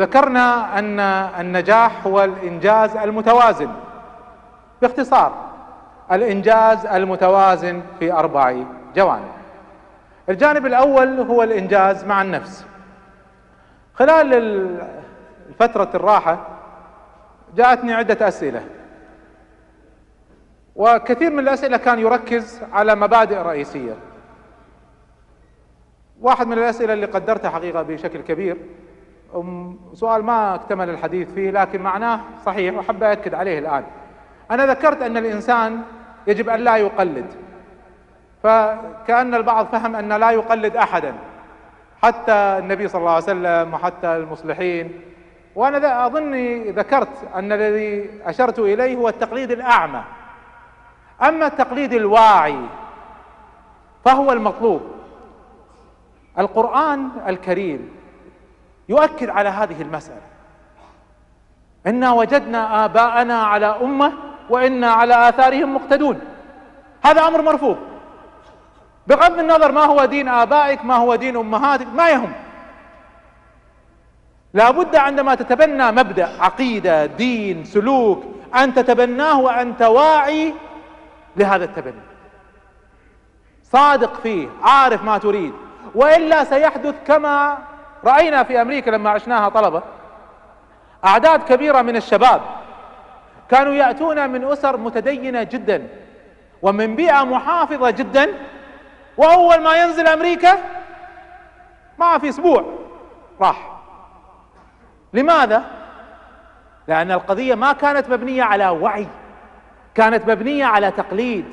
ذكرنا أن النجاح هو الإنجاز المتوازن. باختصار الإنجاز المتوازن في أربع جوانب. الجانب الأول هو الإنجاز مع النفس. خلال فترة الراحة جاءتني عدة أسئلة. وكثير من الأسئلة كان يركز على مبادئ رئيسية. واحد من الأسئلة اللي قدرتها حقيقة بشكل كبير سؤال ما اكتمل الحديث فيه لكن معناه صحيح وحب أكد عليه الآن. أنا ذكرت أن الإنسان يجب أن لا يقلد. فكأن البعض فهم أن لا يقلد أحدا. حتى النبي صلى الله عليه وسلم وحتى المصلحين. وأنا أظني ذكرت أن الذي أشرت إليه هو التقليد الأعمى. أما التقليد الواعي فهو المطلوب. القرآن الكريم يؤكد على هذه المسألة. إنا وجدنا آباءنا على أمة وإنا على آثارهم مقتدون. هذا أمر مرفوض. بغض النظر ما هو دين آبائك ما هو دين أمهاتك ما يهم. لابد عندما تتبنى مبدأ عقيدة دين سلوك أن تتبناه وأنت واعي لهذا التبني. صادق فيه عارف ما تريد. وإلا سيحدث كما رأينا في أمريكا لما عشناها طلبة أعداد كبيرة من الشباب كانوا يأتون من أسر متدينة جدا ومن بيئة محافظة جدا وأول ما ينزل أمريكا ما في أسبوع راح لماذا؟ لأن القضية ما كانت مبنية على وعي كانت مبنية على تقليد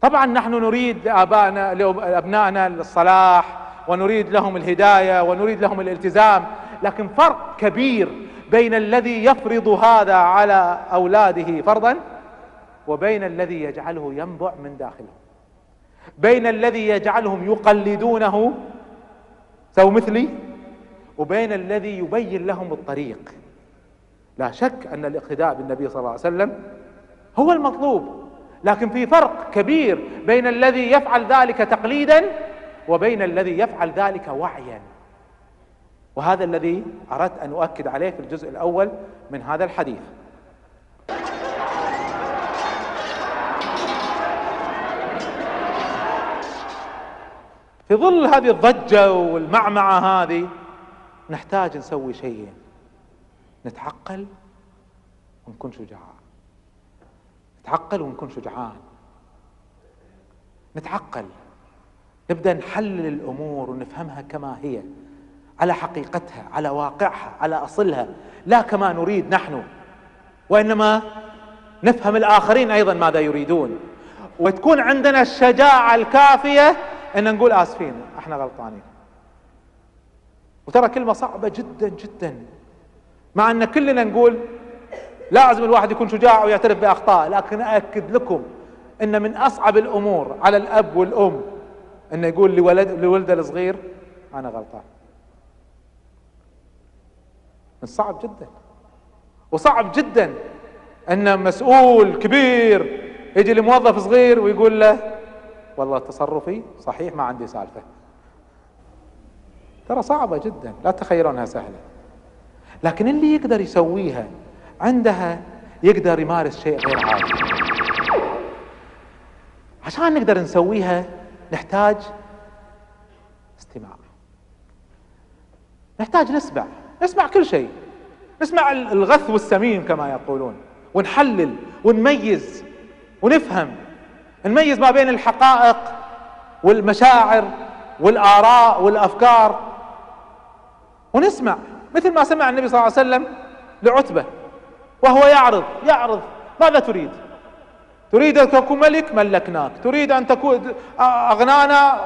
طبعا نحن نريد لآبائنا لأبنائنا الصلاح ونريد لهم الهداية ونريد لهم الالتزام لكن فرق كبير بين الذي يفرض هذا على أولاده فرضا وبين الذي يجعله ينبع من داخله. بين الذي يجعلهم يقلدونه سو مثلي وبين الذي يبين لهم الطريق. لا شك أن الاقتداء بالنبي صلى الله عليه وسلم هو المطلوب. لكن في فرق كبير بين الذي يفعل ذلك تقليدا وبين الذي يفعل ذلك وعيا. وهذا الذي أردت أن أؤكد عليه في الجزء الأول من هذا الحديث. في ظل هذه الضجة والمعمعة هذه نحتاج نسوي شيئين نتعقل ونكون شجعان نتعقل ونكون شجعان. نتعقل. نبدأ نحلل الأمور ونفهمها كما هي على حقيقتها على واقعها على أصلها لا كما نريد نحن. وإنما نفهم الآخرين أيضا ماذا يريدون. وتكون عندنا الشجاعة الكافية أن نقول آسفين إحنا غلطانين. وترى كلمة صعبة جدا جدا. مع أن كلنا نقول لازم الواحد يكون شجاع ويعترف بأخطاء لكن أأكد لكم أن من أصعب الأمور على الأب والأم إنه يقول لولد لولده الصغير أنا غلطان. صعب جدا. وصعب جدا إن مسؤول كبير يجي لموظف صغير ويقول له والله تصرفي صحيح ما عندي سالفة. ترى صعبة جدا لا تخيلونها سهلة. لكن اللي يقدر يسويها عندها يقدر يمارس شيء غير عادي. عشان نقدر نسويها نحتاج استماع. نحتاج نسمع. نسمع كل شيء. نسمع الغث والسمين كما يقولون. ونحلل ونميز ونفهم. نميز ما بين الحقائق والمشاعر والآراء والأفكار. ونسمع. مثل ما سمع النبي صلى الله عليه وسلم لعتبة. وهو يعرض يعرض. ماذا تريد؟ تريد أن تكون ملك؟ ملكناك. تريد أن تكون أغنانا؟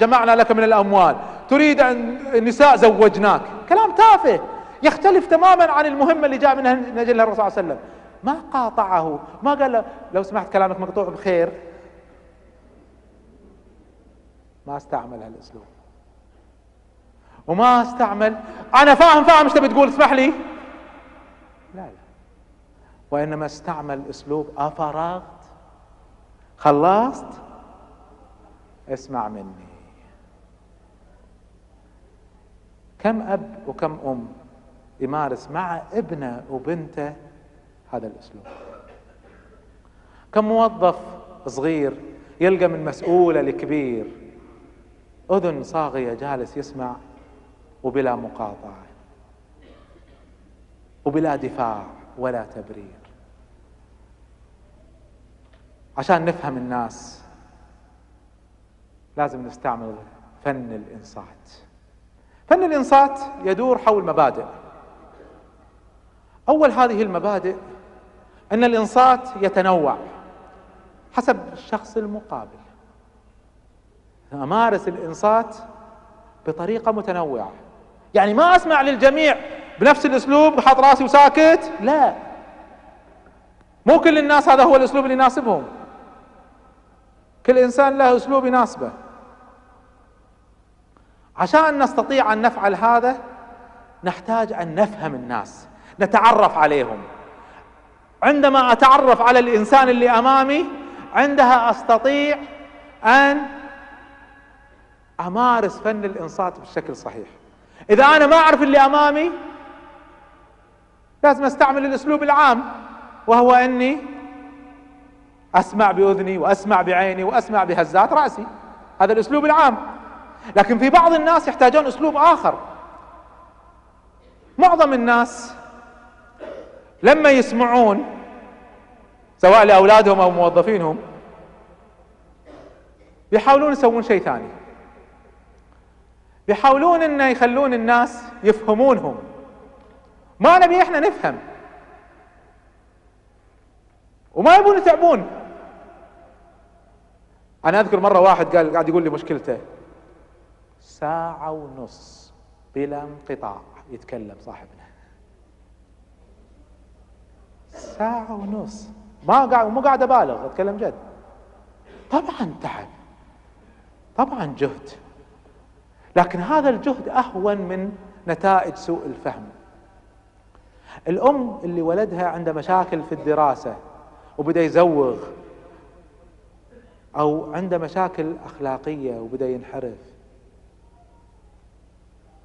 جمعنا لك من الأموال. تريد أن النساء زوجناك. كلام تافه. يختلف تماما عن المهمة اللي جاء منها نجل الرسول صلى الله عليه وسلم. ما قاطعه. ما قال له لو سمحت كلامك مقطوع بخير. ما استعمل هالأسلوب. وما استعمل. أنا فاهم فاهم إيش تبي تقول؟ اسمح لي. وإنما استعمل أسلوب افرغت خلصت؟ اسمع مني. كم أب وكم أم يمارس مع ابنة وبنته هذا الأسلوب؟ كم موظف صغير يلقى من مسؤولة لكبير أذن صاغية جالس يسمع وبلا مقاطعة وبلا دفاع ولا تبرير. عشان نفهم الناس لازم نستعمل فن الإنصات. فن الإنصات يدور حول مبادئ. أول هذه المبادئ أن الإنصات يتنوع حسب الشخص المقابل. أمارس الإنصات بطريقة متنوعة يعني ما أسمع للجميع بنفس الأسلوب حاط راسي وساكت لا. مو كل الناس هذا هو الأسلوب اللي يناسبهم. كل انسان له أسلوب يناسبه. عشان نستطيع أن نفعل هذا نحتاج أن نفهم الناس نتعرف عليهم. عندما أتعرف على الإنسان اللي أمامي عندها أستطيع أن أمارس فن الإنصات بالشكل الصحيح إذا أنا ما أعرف اللي أمامي لازم أستعمل الأسلوب العام وهو أني أسمع بأذني وأسمع بعيني وأسمع بهزات رأسي. هذا الأسلوب العام. لكن في بعض الناس يحتاجون أسلوب آخر. معظم الناس لما يسمعون سواء لأولادهم أو موظفينهم بيحاولون يسوون شيء ثاني. بيحاولون إنه يخلون الناس يفهمونهم. ما نبي إحنا نفهم. وما يبون يتعبون. أنا أذكر مرة واحد قال قاعد يقول لي مشكلته. ساعة ونص بلا انقطاع يتكلم صاحبنا. ساعة ونص. ما قاعد مو قاعد أبالغ أتكلم جد. طبعا تعب. طبعا جهد. لكن هذا الجهد أهون من نتائج سوء الفهم. الأم اللي ولدها عنده مشاكل في الدراسة وبدأ يزوغ أو عنده مشاكل أخلاقية وبدأ ينحرف.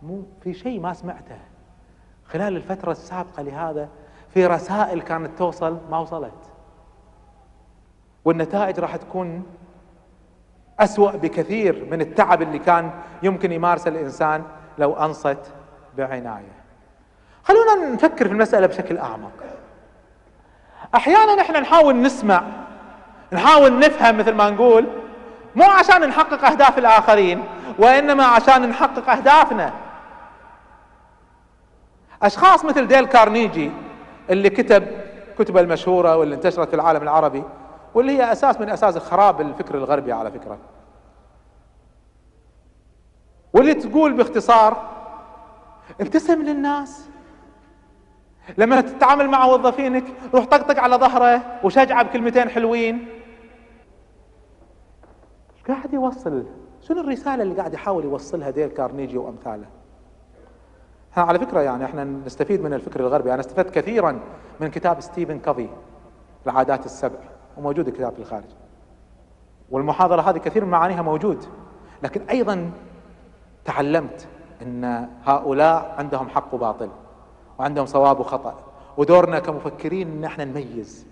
مو في شيء ما سمعته. خلال الفترة السابقة لهذا في رسائل كانت توصل ما وصلت. والنتائج راح تكون أسوأ بكثير من التعب اللي كان يمكن يمارسه الإنسان لو أنصت بعناية. خلونا نفكر في المسألة بشكل أعمق. أحيانا إحنا نحاول نسمع نحاول نفهم مثل ما نقول مو عشان نحقق أهداف الآخرين وإنما عشان نحقق أهدافنا. أشخاص مثل ديل كارنيجي اللي كتب كتبة المشهورة واللي انتشرت في العالم العربي واللي هي أساس من أساس خراب الفكر الغربي على فكرة. واللي تقول باختصار ابتسم للناس. لما تتعامل مع موظفينك روح طقطق على ظهره وشجعه بكلمتين حلوين. قاعد يوصل. شنو الرسالة اللي قاعد يحاول يوصلها ديل كارنيجي وأمثاله؟ على فكرة يعني إحنا نستفيد من الفكر الغربي. أنا استفدت كثيرا من كتاب ستيفن كوفي العادات السبع وموجود الكتاب في الخارج. والمحاضرة هذه كثير من معانيها موجود. لكن أيضا تعلمت أن هؤلاء عندهم حق وباطل وعندهم صواب وخطأ ودورنا كمفكرين إن إحنا نميز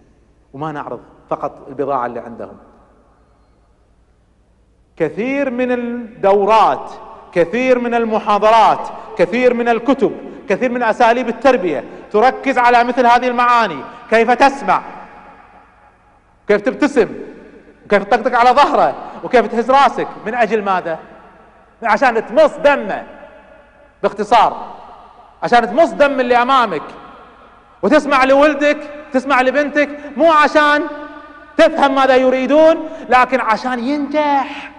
وما نعرض فقط البضاعة اللي عندهم. كثير من الدورات كثير من المحاضرات كثير من الكتب كثير من أساليب التربية تركز على مثل هذه المعاني. كيف تسمع؟ كيف تبتسم؟ وكيف تطقطق على ظهره؟ وكيف تهز راسك؟ من أجل ماذا؟ عشان تمص دمه. باختصار عشان تمص دم اللي أمامك. وتسمع لولدك تسمع لبنتك مو عشان تفهم ماذا يريدون لكن عشان ينجح.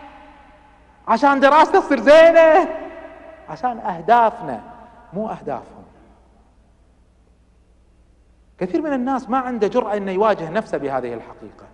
عشان دراسته تصير زينة. عشان أهدافنا مو أهدافهم. كثير من الناس ما عنده جرأة إنه يواجه نفسه بهذه الحقيقة.